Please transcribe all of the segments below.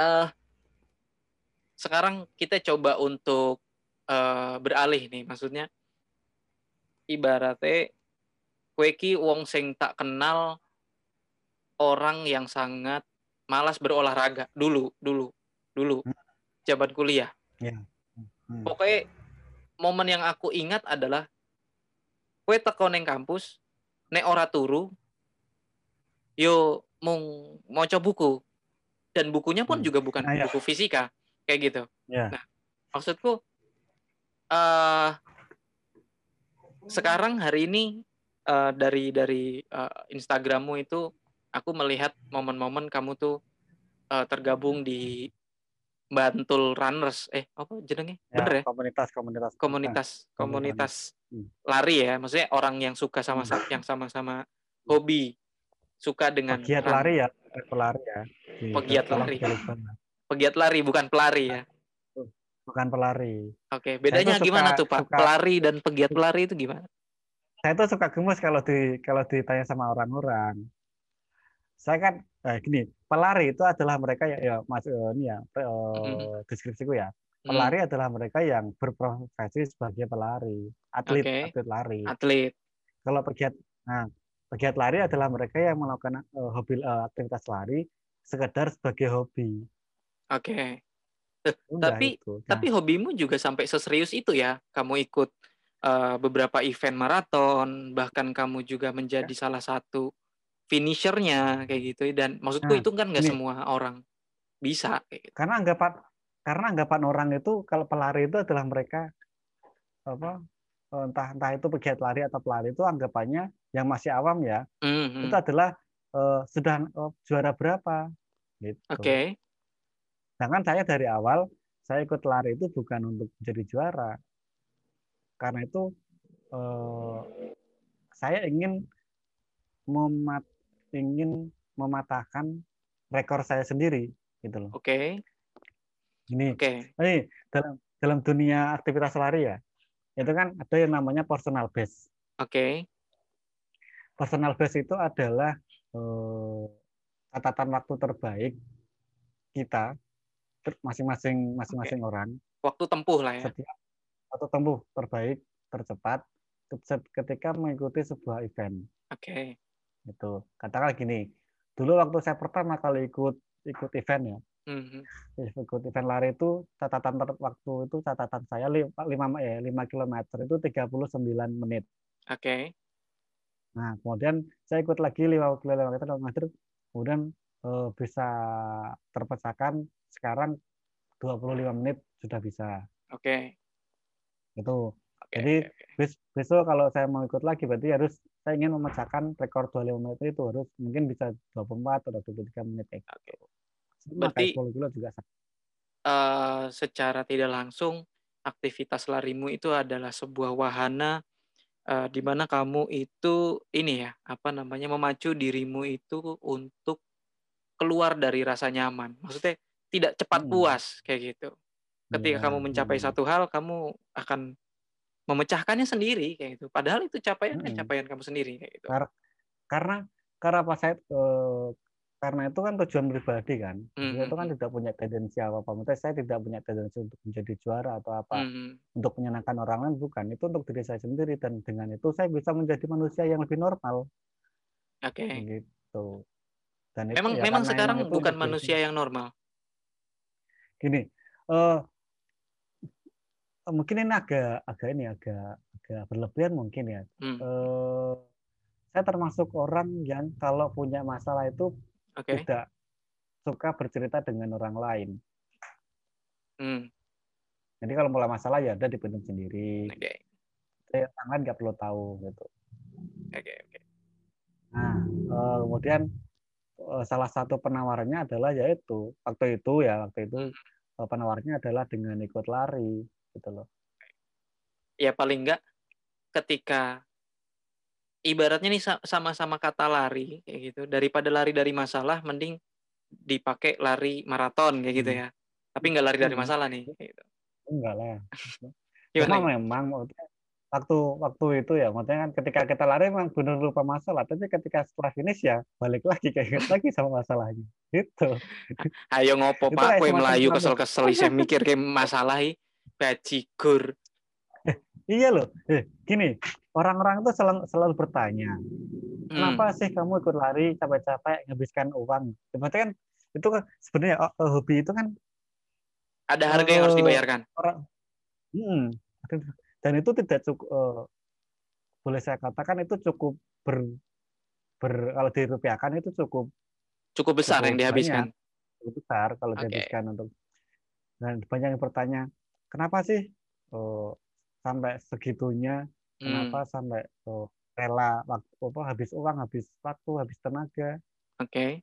uh, sekarang kita coba untuk uh, beralih nih, maksudnya ibaratnya kueki wong sing tak kenal orang yang sangat malas berolahraga dulu, dulu, dulu, hmm. jabat kuliah. Yeah. Hmm. Pokoknya momen yang aku ingat adalah kue teko neng kampus, nek ora turu, yo mung coba buku dan bukunya pun hmm. juga bukan ah, ya. buku fisika kayak gitu. Yeah. Nah, maksudku uh, sekarang hari ini uh, dari dari uh, Instagrammu itu aku melihat momen-momen kamu tuh uh, tergabung di Bantul Runners eh apa jenenge ya, bener ya komunitas komunitas komunitas komunitas hmm. lari ya maksudnya orang yang suka sama hmm. yang sama-sama hobi suka dengan pegiat lari ya pelari ya pegiat lari pegiat lari bukan pelari ya bukan pelari. Oke, bedanya suka, gimana tuh Pak? Suka, pelari dan pegiat pelari itu gimana? Saya tuh suka gemes kalau di kalau ditanya sama orang-orang. Saya kan eh, gini, pelari itu adalah mereka ya, ya mas eh, ini ya eh, mm-hmm. deskripsiku ya. Pelari mm. adalah mereka yang berprofesi sebagai pelari, atlet, okay. atlet lari. Atlet. Kalau pegiat, nah pegiat lari adalah mereka yang melakukan uh, hobi uh, aktivitas lari sekedar sebagai hobi. Oke. Okay. Udah, tapi itu. Nah. tapi hobimu juga sampai seserius itu ya? Kamu ikut uh, beberapa event maraton, bahkan kamu juga menjadi ya. salah satu finishernya kayak gitu. Dan maksudku nah, itu kan nggak semua orang bisa. Kayak gitu. Karena anggapan karena anggapan orang itu kalau pelari itu adalah mereka apa entah entah itu pegiat lari atau pelari itu anggapannya yang masih awam ya mm-hmm. itu adalah uh, sudah uh, juara berapa gitu. Oke. Okay. Sedangkan saya dari awal saya ikut lari itu bukan untuk menjadi juara. Karena itu eh, saya ingin memat ingin mematahkan rekor saya sendiri gitu loh. Oke. Okay. Ini. Oke. Okay. Ini dalam dalam dunia aktivitas lari ya. Itu kan ada yang namanya personal best. Oke. Okay. Personal best itu adalah eh, catatan waktu terbaik kita masing-masing masing-masing okay. orang. Waktu tempuh lah ya. Setiap waktu tempuh terbaik, tercepat ketika mengikuti sebuah event. Oke. Okay. Itu. Katakan gini, dulu waktu saya pertama kali ikut ikut event ya. Mm-hmm. Ikut event lari itu catatan waktu itu catatan saya 5 eh 5 km itu 39 menit. Oke. Okay. Nah, kemudian saya ikut lagi 5 km kemudian eh, bisa terpecahkan sekarang 25 menit sudah bisa. Oke. Okay. Itu. Okay, Jadi okay, besok kalau saya mau ikut lagi berarti harus saya ingin memecahkan rekor 25 menit itu harus mungkin bisa 24 atau 23 menit. Oke. Okay. Berarti juga uh, secara tidak langsung aktivitas larimu itu adalah sebuah wahana uh, di mana kamu itu ini ya apa namanya memacu dirimu itu untuk keluar dari rasa nyaman. Maksudnya tidak cepat hmm. puas kayak gitu. Ketika ya, kamu mencapai hmm. satu hal, kamu akan memecahkannya sendiri kayak gitu. Padahal itu capaian hmm. capaian kamu sendiri kayak gitu. Karena karena apa saya eh, karena itu kan tujuan pribadi kan. Hmm. Itu kan tidak punya tendensi apa apa. Maksudnya saya tidak punya tendensi untuk menjadi juara atau apa. Hmm. Untuk menyenangkan orang lain bukan. Itu untuk diri saya sendiri dan dengan itu saya bisa menjadi manusia yang lebih normal. Oke. Okay. Gitu. Dan memang itu, ya, memang sekarang bukan manusia yang normal gini uh, mungkin ini agak agak ini agak agak berlebihan mungkin ya hmm. uh, saya termasuk orang yang kalau punya masalah itu okay. tidak suka bercerita dengan orang lain hmm. jadi kalau mulai masalah ya ada dipendam sendiri okay. saya tangan nggak perlu tahu gitu oke okay, oke okay. nah uh, kemudian Eh, salah satu penawarannya adalah yaitu waktu itu ya waktu itu hmm. penawarnya adalah dengan ikut lari gitu loh. Ya paling enggak ketika ibaratnya nih sama-sama kata lari kayak gitu daripada lari dari masalah mending dipakai lari maraton kayak gitu hmm. ya. Tapi enggak lari dari hmm. masalah nih gitu. Enggak lah. Cuma memang waktu waktu itu ya maksudnya kan ketika kita lari memang benar lupa masalah tapi ketika setelah finish ya balik lagi kayak lagi sama masalahnya itu ayo ngopo pak kue melayu kesel kesel saya mikir kayak masalah bajigur iya loh eh, gini orang-orang itu selalu selalu bertanya kenapa hmm. sih kamu ikut lari capek-capek nghabiskan uang maksudnya kan itu kan sebenarnya oh, hobi itu kan ada harga uh, yang harus eh, dibayarkan orang hmm, dan itu tidak cukup uh, boleh saya katakan itu cukup ber, ber kalau dirupiahkan itu cukup cukup besar cukup yang dihabiskan banyak, cukup besar kalau okay. dihabiskan untuk dan banyak yang bertanya kenapa sih uh, sampai segitunya hmm. kenapa sampai uh, rela waktu apa habis uang habis waktu habis tenaga oke okay.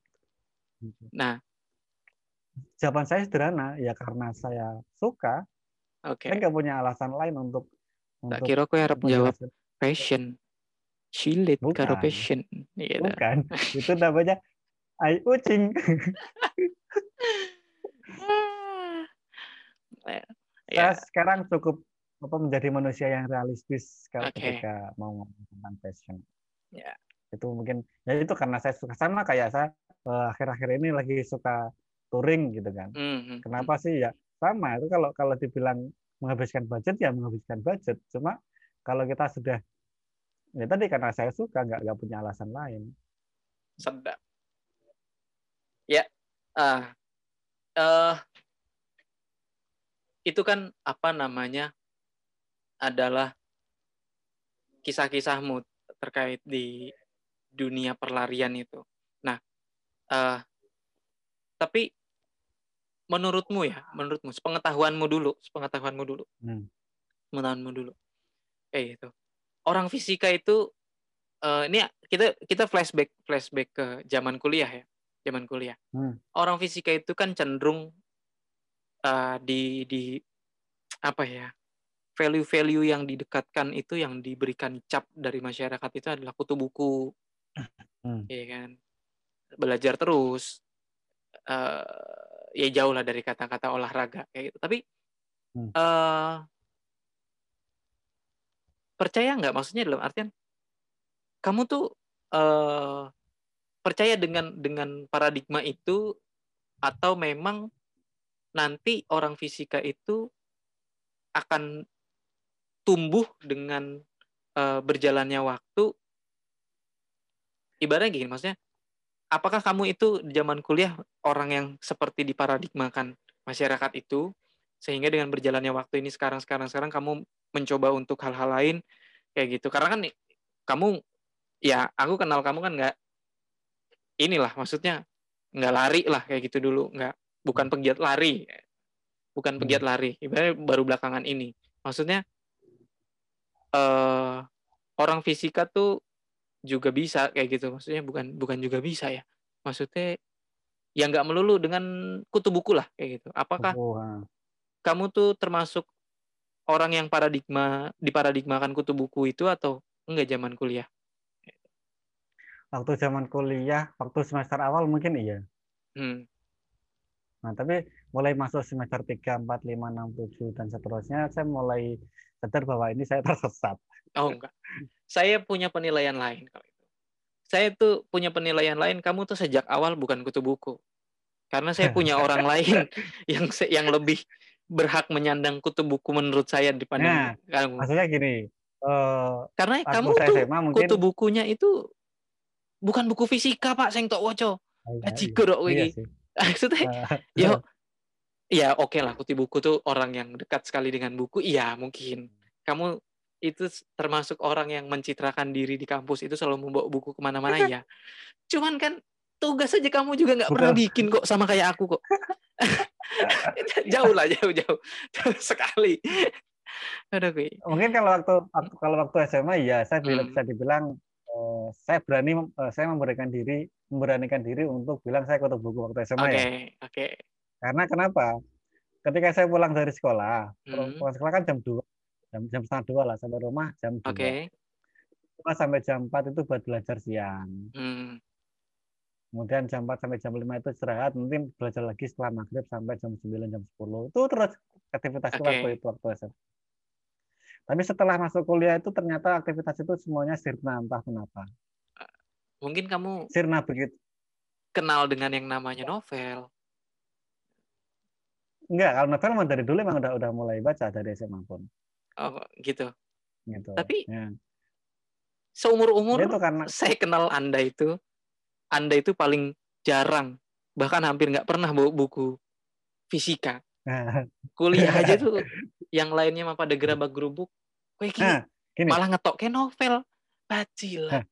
Gitu. nah jawaban saya sederhana ya karena saya suka Oke. Okay. Saya nggak punya alasan lain untuk Tak kira aku harap jawab passion. Cilit karo passion. Iya Bukan. Itu namanya ai ucing. ya. Saya sekarang cukup apa menjadi manusia yang realistis kalau okay. ketika mau ngomong tentang passion. Ya. Itu mungkin ya itu karena saya suka sama kayak saya eh, akhir-akhir ini lagi suka touring gitu kan. Mm -hmm. Kenapa sih ya sama itu kalau kalau dibilang menghabiskan budget ya menghabiskan budget cuma kalau kita sudah ya tadi karena saya suka nggak nggak punya alasan lain sedap ya uh, uh, itu kan apa namanya adalah kisah-kisahmu terkait di dunia perlarian itu. Nah, uh, tapi menurutmu ya, menurutmu, sepengetahuanmu dulu, sepengetahuanmu dulu, hmm. sepengetahuanmu dulu, eh itu orang fisika itu uh, ini kita kita flashback flashback ke zaman kuliah ya, zaman kuliah. Hmm. Orang fisika itu kan cenderung uh, di di apa ya value-value yang didekatkan itu yang diberikan cap dari masyarakat itu adalah kutu buku, hmm. ya kan, belajar terus. Uh, ya jauh lah dari kata-kata olahraga kayak gitu. Tapi hmm. uh, percaya nggak? Maksudnya dalam artian kamu tuh uh, percaya dengan dengan paradigma itu atau memang nanti orang fisika itu akan tumbuh dengan uh, berjalannya waktu ibaratnya gini maksudnya apakah kamu itu di zaman kuliah orang yang seperti diparadigmakan masyarakat itu sehingga dengan berjalannya waktu ini sekarang sekarang sekarang kamu mencoba untuk hal-hal lain kayak gitu karena kan kamu ya aku kenal kamu kan nggak inilah maksudnya nggak lari lah kayak gitu dulu nggak bukan hmm. pegiat lari bukan hmm. pegiat lari ibaratnya baru belakangan ini maksudnya uh, orang fisika tuh juga bisa kayak gitu. Maksudnya bukan bukan juga bisa ya. Maksudnya ya nggak melulu dengan kutu buku lah kayak gitu. Apakah oh, kamu tuh termasuk orang yang paradigma diparadigmakan kutu buku itu atau enggak zaman kuliah? Waktu zaman kuliah waktu semester awal mungkin iya. Hmm. nah tapi mulai masuk semester 3, 4, 5, 6, 7 dan seterusnya saya mulai sadar bahwa ini saya tersesat oh enggak saya punya penilaian lain kalau itu. Saya tuh punya penilaian lain. Kamu tuh sejak awal bukan kutu buku. Karena saya punya orang lain yang yang lebih berhak menyandang kutu buku menurut saya dibanding nah, kamu. Maksudnya gini. Uh, Karena kamu tuh SMA, mungkin... kutu bukunya itu bukan buku fisika pak, saya tok woco. Haji kok iya Maksudnya, uh, yo, ya oke okay lah kutu buku tuh orang yang dekat sekali dengan buku, iya mungkin. Kamu itu termasuk orang yang mencitrakan diri di kampus itu selalu membawa buku ke mana-mana ya. Cuman kan tugas saja kamu juga nggak pernah bikin kok sama kayak aku kok. jauh lah jauh jauh jauh sekali. Aduh, gue. Mungkin kalau waktu kalau waktu SMA ya saya hmm. bisa dibilang uh, saya berani uh, saya memberikan diri memberanikan diri untuk bilang saya kutu buku waktu SMA okay, ya. Oke, okay. Karena kenapa? Ketika saya pulang dari sekolah, hmm. pulang sekolah kan jam 2 jam jam setengah dua lah sampai rumah jam dua. Okay. sampai jam empat itu buat belajar siang. Hmm. Kemudian jam empat sampai jam lima itu istirahat, nanti belajar lagi setelah maghrib sampai jam sembilan jam sepuluh Itu terus aktivitas okay. waktu itu waktu SMA. Tapi setelah masuk kuliah itu ternyata aktivitas itu semuanya sirna entah kenapa. Mungkin kamu sirna begitu. Kenal dengan yang namanya novel. Enggak, kalau novel memang dari dulu memang udah udah mulai baca dari SMA pun. Oh, gitu. Gitu. Tapi ya. seumur umur itu karena saya kenal Anda itu, Anda itu paling jarang, bahkan hampir nggak pernah bawa buku fisika. Kuliah aja tuh yang lainnya mah pada gerabak gerubuk Kowe iki nah, malah ngetokke novel. Bacil. Nah,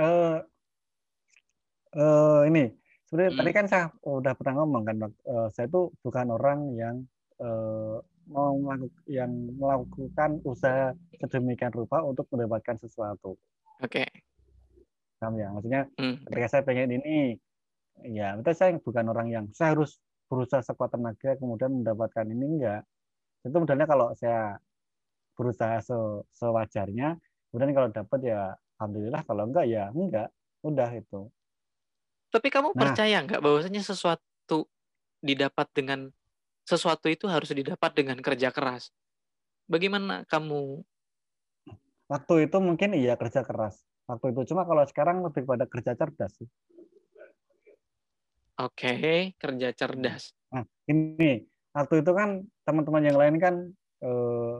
uh, uh, ini sebenarnya hmm. tadi kan saya udah pernah ngomong kan uh, saya itu bukan orang yang uh, mau melakukan yang melakukan usaha sedemikian rupa untuk mendapatkan sesuatu. Oke. Okay. Kamu ya, maksudnya hmm. ketika saya pengen ini, ya betul saya bukan orang yang saya harus berusaha sekuat tenaga kemudian mendapatkan ini enggak. Itu modalnya kalau saya berusaha se sewajarnya kemudian kalau dapat ya alhamdulillah kalau enggak ya enggak udah itu tapi kamu nah, percaya enggak bahwasanya sesuatu didapat dengan sesuatu itu harus didapat dengan kerja keras bagaimana kamu waktu itu mungkin iya kerja keras waktu itu cuma kalau sekarang lebih pada kerja cerdas sih oke okay, kerja cerdas nah ini waktu itu kan teman-teman yang lain kan eh,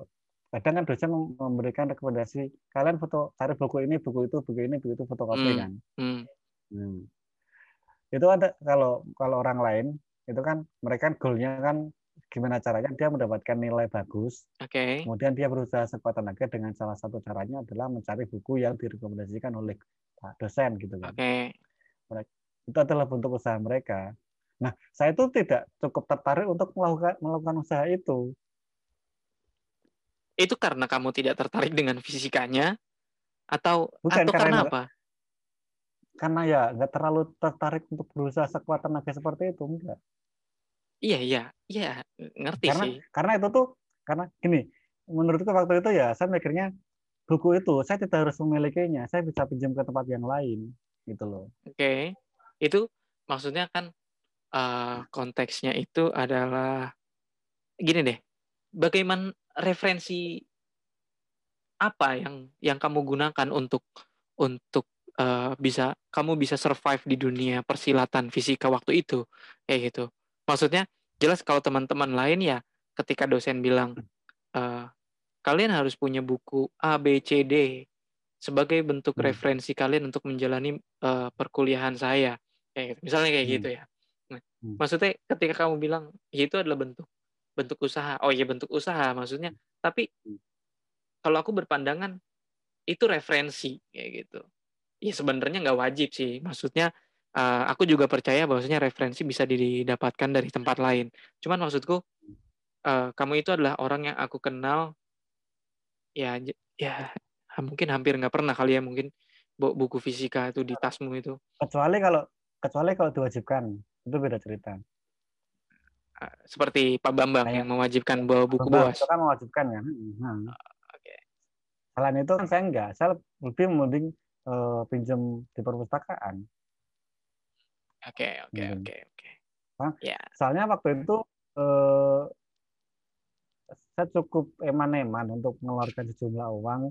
kadang kan dosen memberikan rekomendasi kalian foto cari buku ini buku itu buku ini buku itu fotokopi hmm. kan hmm. Hmm. Itu ada kalau kalau orang lain itu kan mereka kan goalnya kan gimana caranya dia mendapatkan nilai bagus okay. kemudian dia berusaha sekuat tenaga dengan salah satu caranya adalah mencari buku yang direkomendasikan oleh pak dosen gitu kan okay. itu adalah bentuk usaha mereka nah saya itu tidak cukup tertarik untuk melakukan melakukan usaha itu itu karena kamu tidak tertarik dengan fisikanya atau Bukan, atau karena, apa? Karena ya nggak terlalu tertarik untuk berusaha sekuat tenaga seperti itu enggak. Iya iya iya ngerti karena, sih. Karena itu tuh karena gini menurutku waktu itu ya saya mikirnya buku itu saya tidak harus memilikinya saya bisa pinjam ke tempat yang lain gitu loh. Oke okay. itu maksudnya kan uh, konteksnya itu adalah gini deh bagaimana referensi apa yang yang kamu gunakan untuk untuk uh, bisa kamu bisa survive di dunia persilatan fisika waktu itu kayak gitu maksudnya jelas kalau teman-teman lain ya ketika dosen bilang uh, kalian harus punya buku A B C D sebagai bentuk hmm. referensi kalian untuk menjalani uh, perkuliahan saya kayak gitu misalnya kayak hmm. gitu ya nah, hmm. maksudnya ketika kamu bilang ya itu adalah bentuk bentuk usaha. Oh iya bentuk usaha maksudnya. Tapi hmm. kalau aku berpandangan itu referensi kayak gitu. Ya sebenarnya nggak wajib sih. Maksudnya uh, aku juga percaya bahwasanya referensi bisa didapatkan dari tempat lain. Cuman maksudku uh, kamu itu adalah orang yang aku kenal ya ya mungkin hampir nggak pernah kali ya mungkin buku fisika itu di tasmu itu. Kecuali kalau kecuali kalau diwajibkan itu beda cerita seperti Pak Bambang yang mewajibkan bawa buku Bambang, Itu kan mewajibkan kan. Hmm. Oke. Okay. Selain itu kan saya enggak, saya lebih mending uh, pinjam di perpustakaan. Oke, oke, hmm. oke, oke. Ya. Soalnya waktu itu uh, saya cukup eman-eman untuk mengeluarkan sejumlah uang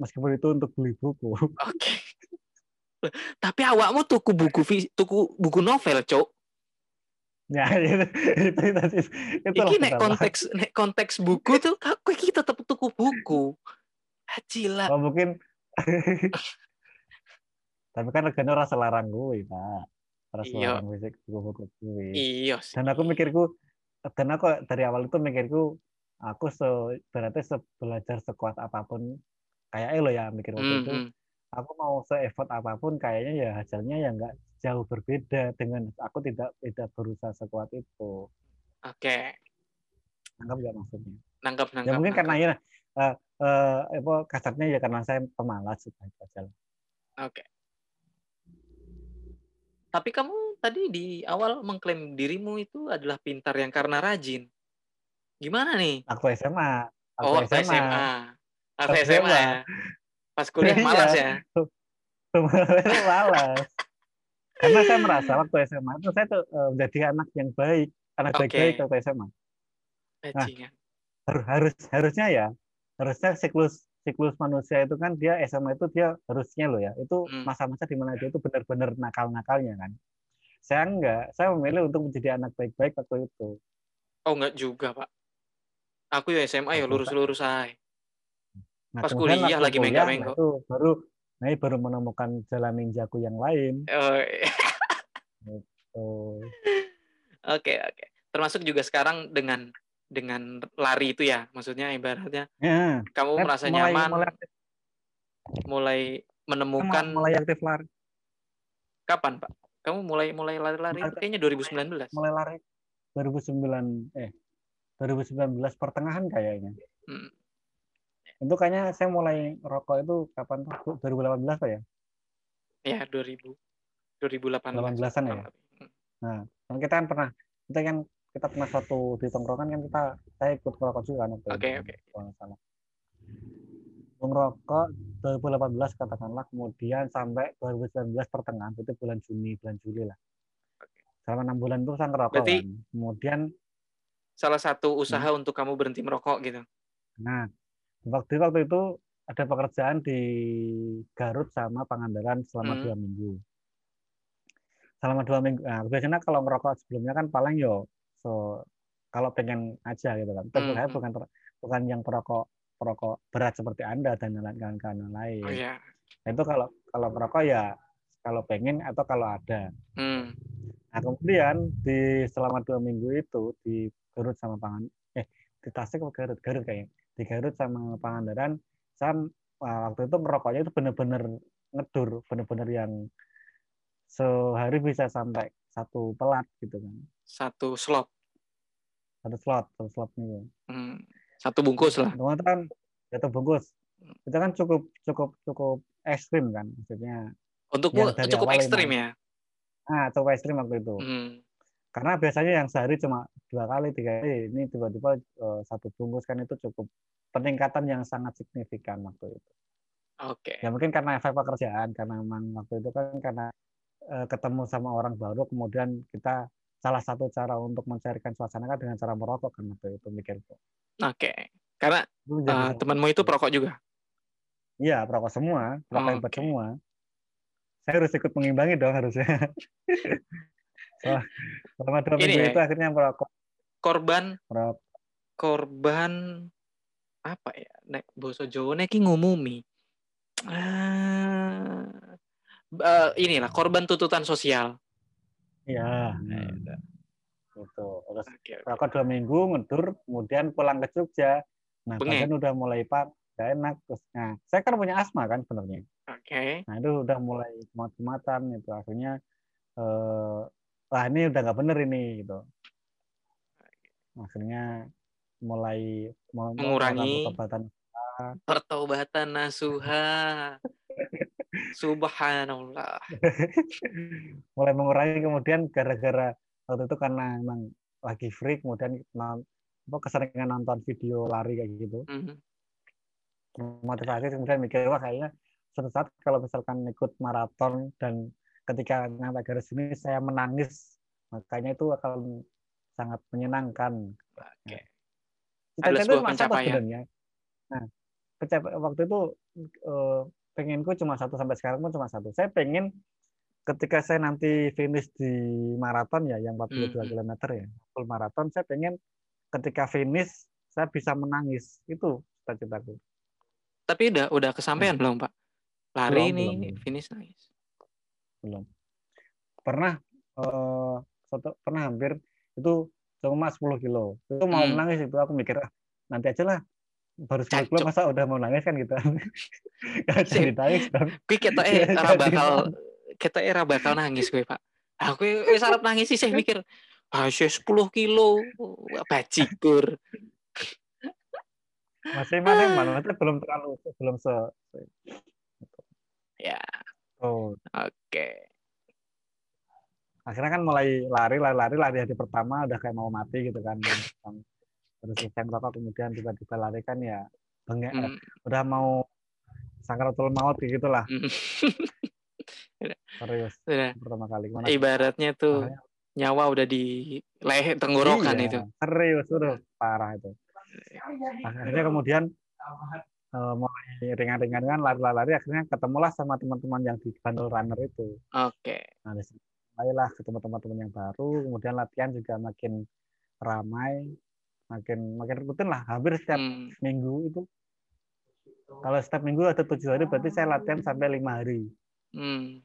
meskipun itu untuk beli buku. Oke. Okay. Tapi awakmu tuku buku tuku buku novel, Cok. Ya, itu itu itu, itu Iki nek konteks nek konteks buku tuh aku kita tetap tuku buku. Hacila. Oh, mungkin Tapi kan regane ora selarang gue, Pak. Ora iya. selarang fisik buku-buku gue. Iya Dan aku mikirku dan aku dari awal itu mikirku aku se berarti se belajar sekuat apa pun kayak lo ya mikir waktu mm -hmm. itu aku mau se effort apa pun kayaknya ya hasilnya ya enggak jauh berbeda dengan aku tidak tidak berusaha sekuat itu. Oke. Okay. Nangkap nggak maksudnya? Nangkap, nangkap. Ya mungkin karena ya uh, uh, apa kasarnya ya karena saya pemalas itu aja. Oke. Okay. Tapi kamu tadi di awal mengklaim dirimu itu adalah pintar yang karena rajin. Gimana nih? Aku SMA. Aku oh, SMA. SMA. Aku SMA. SMA. Pas kuliah iya. malas ya? malas karena saya merasa waktu SMA itu saya tuh uh, menjadi anak yang baik anak okay. baik-baik waktu SMA nah, harus harus harusnya ya harusnya siklus siklus manusia itu kan dia SMA itu dia harusnya loh ya. Itu hmm. masa-masa di mana dia itu benar-benar nakal-nakalnya kan. Saya enggak saya memilih untuk menjadi anak baik-baik waktu itu. Oh enggak juga pak. Aku ya SMA ya lurus-lurus aja. Nah, pas kuliah lagi mengga-menggo itu baru nah baru menemukan jalan ninjaku yang lain. Oh, iya. gitu. oke oke. Termasuk juga sekarang dengan dengan lari itu ya maksudnya ibaratnya ya. kamu Lep, merasa mulai, nyaman mulai, mulai menemukan mulai aktif lari. Kapan pak? Kamu mulai mulai lari-lari kayaknya 2019 mulai lari 2009 eh 2019 pertengahan kayaknya. Hmm. itu kayaknya saya mulai rokok itu kapan tuh? 2018 pak ya? Ya 2000 2018 18-an ya? Nah kan kita kan pernah kita kan kita pernah satu di tongkrongan kan kita saya ikut merokok juga kan oke okay, oke okay. salah merokok 2018 katakanlah kemudian sampai 2019 pertengahan itu bulan Juni bulan Juli lah selama enam bulan itu saya ngerokok Berarti kan. kemudian salah satu usaha hmm. untuk kamu berhenti merokok gitu nah waktu waktu itu ada pekerjaan di Garut sama Pangandaran selama hmm. dua minggu selama dua minggu nah, biasanya kalau merokok sebelumnya kan paling yo so kalau pengen aja gitu kan. Tapi hmm. saya bukan bukan yang perokok perokok berat seperti anda dan kawan-kawan lain. Oh, yeah. Itu kalau kalau perokok ya kalau pengen atau kalau ada. Hmm. nah kemudian di selama dua minggu itu di Garut sama Pangan eh di Tasik atau Garut Garut kayaknya. Di Garut sama Pangandaran. Saya waktu itu merokoknya itu benar-benar ngedur benar-benar yang sehari bisa sampai satu pelat gitu kan satu slot satu slot satu slot nih. Hmm. satu bungkus lah. Teman-teman satu bungkus. Itu kan cukup cukup cukup ekstrim kan maksudnya. Untukmu cukup ekstrim ya? Ah cukup ekstrim waktu itu. Hmm. karena biasanya yang sehari cuma dua kali tiga kali. Ini tiba-tiba uh, satu bungkus kan itu cukup peningkatan yang sangat signifikan waktu itu. Oke. Okay. Ya mungkin karena efek pekerjaan, karena memang waktu itu kan karena uh, ketemu sama orang baru, kemudian kita salah satu cara untuk mencairkan suasana kan dengan cara merokok kan waktu itu mikirku. Oke, okay. karena uh, temanmu itu perokok juga? Iya, perokok semua, perokok oh, hebat okay. semua. Saya harus ikut mengimbangi dong harusnya. selama dua minggu ya, itu akhirnya merokok. Korban, merokok. korban apa ya? Nek boso Jawa nek ngumumi. Ah, uh, inilah korban tuntutan sosial. Iya. Nah, Gitu. Terus okay, okay. dua minggu ngedur, kemudian pulang ke Jogja. Nah, badan udah mulai pak, gak enak. Terus, nah, saya kan punya asma kan sebenarnya. Oke. Okay. Nah itu udah mulai kemat-kematan itu akhirnya eh, wah ini udah nggak bener ini gitu. Akhirnya mulai mengurangi pertobatan pertobatan nasuha Subhanallah. Mulai mengurangi kemudian gara-gara waktu itu karena emang lagi free kemudian apa keseringan nonton video lari kayak gitu. Mm -hmm. Motivasi kemudian mikir wah kayaknya suatu saat kalau misalkan ikut maraton dan ketika nyampe garis ini saya menangis makanya itu akan sangat menyenangkan. Oke. Okay. Ada sebuah pencapaian. Nah, waktu itu eh, pengenku cuma satu sampai sekarang pun cuma satu. Saya pengen ketika saya nanti finish di maraton ya yang 42 hmm. km ya full maraton saya pengen ketika finish saya bisa menangis itu cita-citaku tapi udah udah kesampaian hmm. belum pak lari belum, ini belum. finish nangis belum pernah uh, satu pernah hampir itu cuma 10 kilo itu mau hmm. menangis itu aku mikir ah, nanti aja lah baru sepuluh kilo masa udah mau nangis kan gitu. Gak jadi nangis kita eh era bakal kita era bakal nangis gue pak. Aku wis arep nangis sih saya mikir ah sepuluh kilo bajigur masih mana mana belum terlalu belum se ya. Oh oke. Okay. akhirnya kan mulai lari lari lari lari hari pertama udah kayak mau mati gitu kan terus selesai merokok kemudian tiba-tiba lari kan ya bengek mm. udah mau sangkaratul maut gitu lah mm. serius udah. pertama kali Gimana ibaratnya tuh Makanya, nyawa udah di leher tenggorokan iya, itu serius udah parah itu akhirnya kemudian uh, mulai ringan-ringan kan lari-lari akhirnya ketemulah sama teman-teman yang di bundle runner itu. Oke. Okay. Nah, mulailah ketemu teman-teman yang baru, kemudian latihan juga makin ramai, makin makin rutin lah. Hampir setiap hmm. minggu itu kalau setiap minggu ada tujuh hari berarti saya latihan sampai lima hari. Hmm.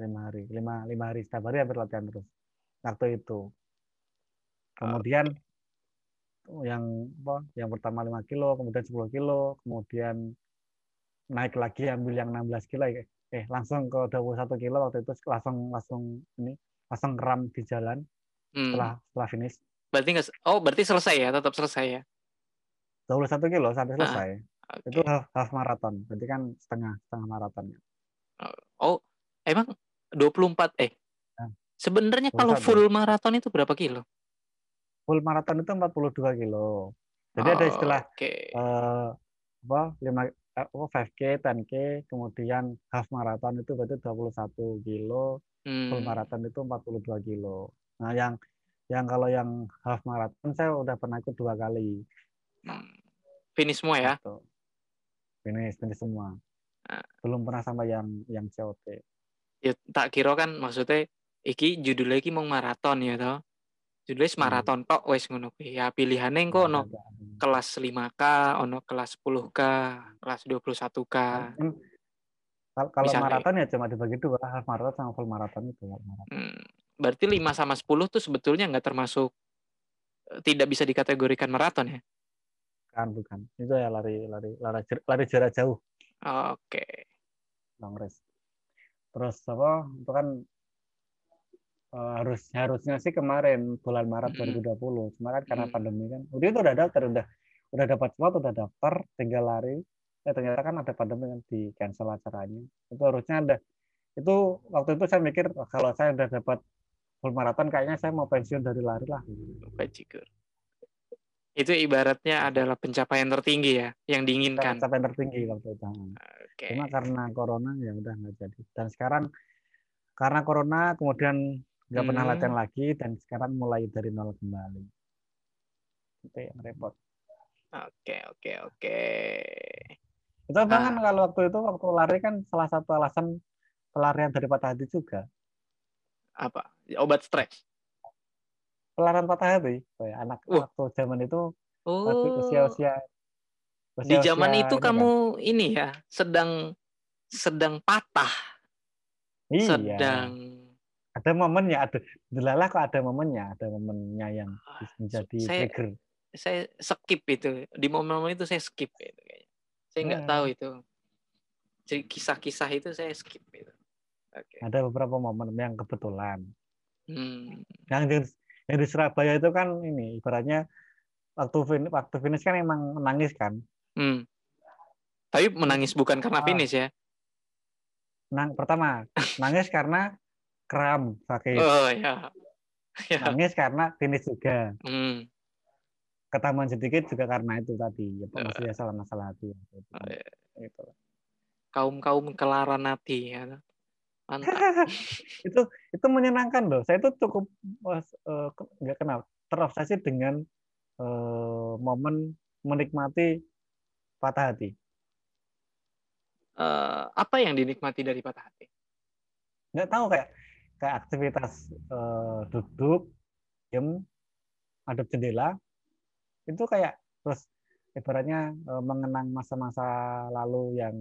Lima hari, lima lima hari setiap hari hampir latihan terus. Waktu itu. Kemudian yang apa yang pertama 5 kilo kemudian 10 kilo kemudian naik lagi ambil yang 16 kilo eh, eh langsung ke 21 kilo waktu itu langsung langsung ini langsung kram di jalan hmm. setelah setelah finish berarti nggak oh berarti selesai ya tetap selesai ya 21 kilo sampai ah, selesai ah, okay. itu half, half maraton berarti kan setengah setengah maratonnya oh emang 24 eh nah, sebenarnya kalau full maraton itu berapa kilo full maraton itu 42 kilo. Jadi oh, ada istilah okay. uh, eh, apa 5 oh, 5K, 10K, kemudian half marathon itu berarti 21 kilo, hmm. full marathon itu 42 kilo. Nah, yang yang kalau yang half marathon saya udah pernah ikut dua kali. Hmm. Finish semua ya? Gitu. Finish, finish semua. Nah. Belum pernah sampai yang yang COT. Ya tak kira kan maksudnya iki judulnya iki mau maraton ya toh judulnya hmm. maraton tok wes ngono. Ya pilihane engko ono kelas 5K, ono kelas 10K, kelas 21K. Hmm. Kalau maraton ya cuma dibagi dua, half maraton sama full maraton itu. Maraton. Hmm. Berarti 5 sama 10 tuh sebetulnya nggak termasuk eh, tidak bisa dikategorikan maraton ya? Kan bukan. Itu ya lari lari lari lari jarak jauh. Oke. Okay. Long race. Terus apa? Itu kan Uh, harus harusnya sih kemarin bulan Maret mm -hmm. 2020 cuma kan karena mm. pandemi kan udah itu udah daftar udah udah dapat slot udah daftar tinggal lari ya ternyata kan ada pandemi kan di cancel acaranya itu harusnya ada itu waktu itu saya mikir kalau saya udah dapat full maraton kayaknya saya mau pensiun dari lari lah. Bajigur itu ibaratnya adalah pencapaian tertinggi ya yang diinginkan. Pencapaian tertinggi waktu itu. Okay. cuma karena corona ya udah nggak jadi. Dan sekarang karena corona kemudian nggak hmm. pernah latihan lagi dan sekarang mulai dari nol kembali. Itu yang repot. Oke oke oke. Itu ah. kan kalau waktu itu waktu lari kan salah satu alasan pelarian dari patah hati juga apa obat stres pelarian patah hati oh ya, anak uh. waktu zaman itu oh. usia usia di zaman itu ini kamu kan. ini ya sedang sedang patah iya. sedang ada momennya ada delalah kok ada momennya ada momennya yang ah, menjadi saya, trigger saya skip itu di momen-momen itu saya skip itu kayaknya saya nggak hmm. tahu itu jadi kisah-kisah itu saya skip itu okay. ada beberapa momen yang kebetulan hmm. yang di, yang di Surabaya itu kan ini ibaratnya waktu finish, waktu finish kan emang menangis kan hmm. tapi menangis bukan karena ah. finish ya Nang, pertama nangis karena kram sakit. Oh ya. ya. Nangis karena finish juga. Hmm. Ketaman sedikit juga karena itu tadi. Ya, maksudnya salah masalah hati. Gitu. Oh, ya. Itu. Kaum kaum kelaran hati ya. Mantap. itu itu menyenangkan loh. Saya itu cukup uh, nggak kenal terobsesi dengan uh, momen menikmati patah hati. Uh, apa yang dinikmati dari patah hati? Nggak tahu kayak kayak aktivitas uh, duduk, diem, hadap jendela, itu kayak terus ibaratnya uh, mengenang masa-masa lalu yang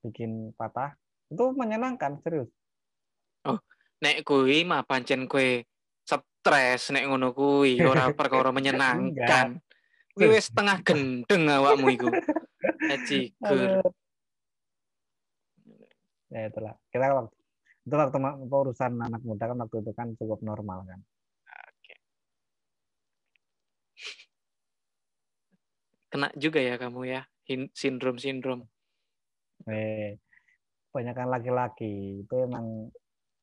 bikin patah, itu menyenangkan serius. Oh, nek kui mah pancen kue stres nek ngono kui ora perkara menyenangkan. Kuwi wis setengah gendeng awakmu iku. Ajikur. Ya itulah. Kita waktu itu waktu urusan anak muda kan waktu itu kan cukup normal kan Oke. kena juga ya kamu ya sindrom sindrom eh kebanyakan laki-laki. Itu emang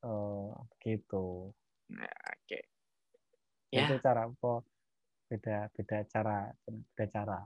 uh, gitu. Nah, oke. Ya. itu cara apa? Beda beda cara beda cara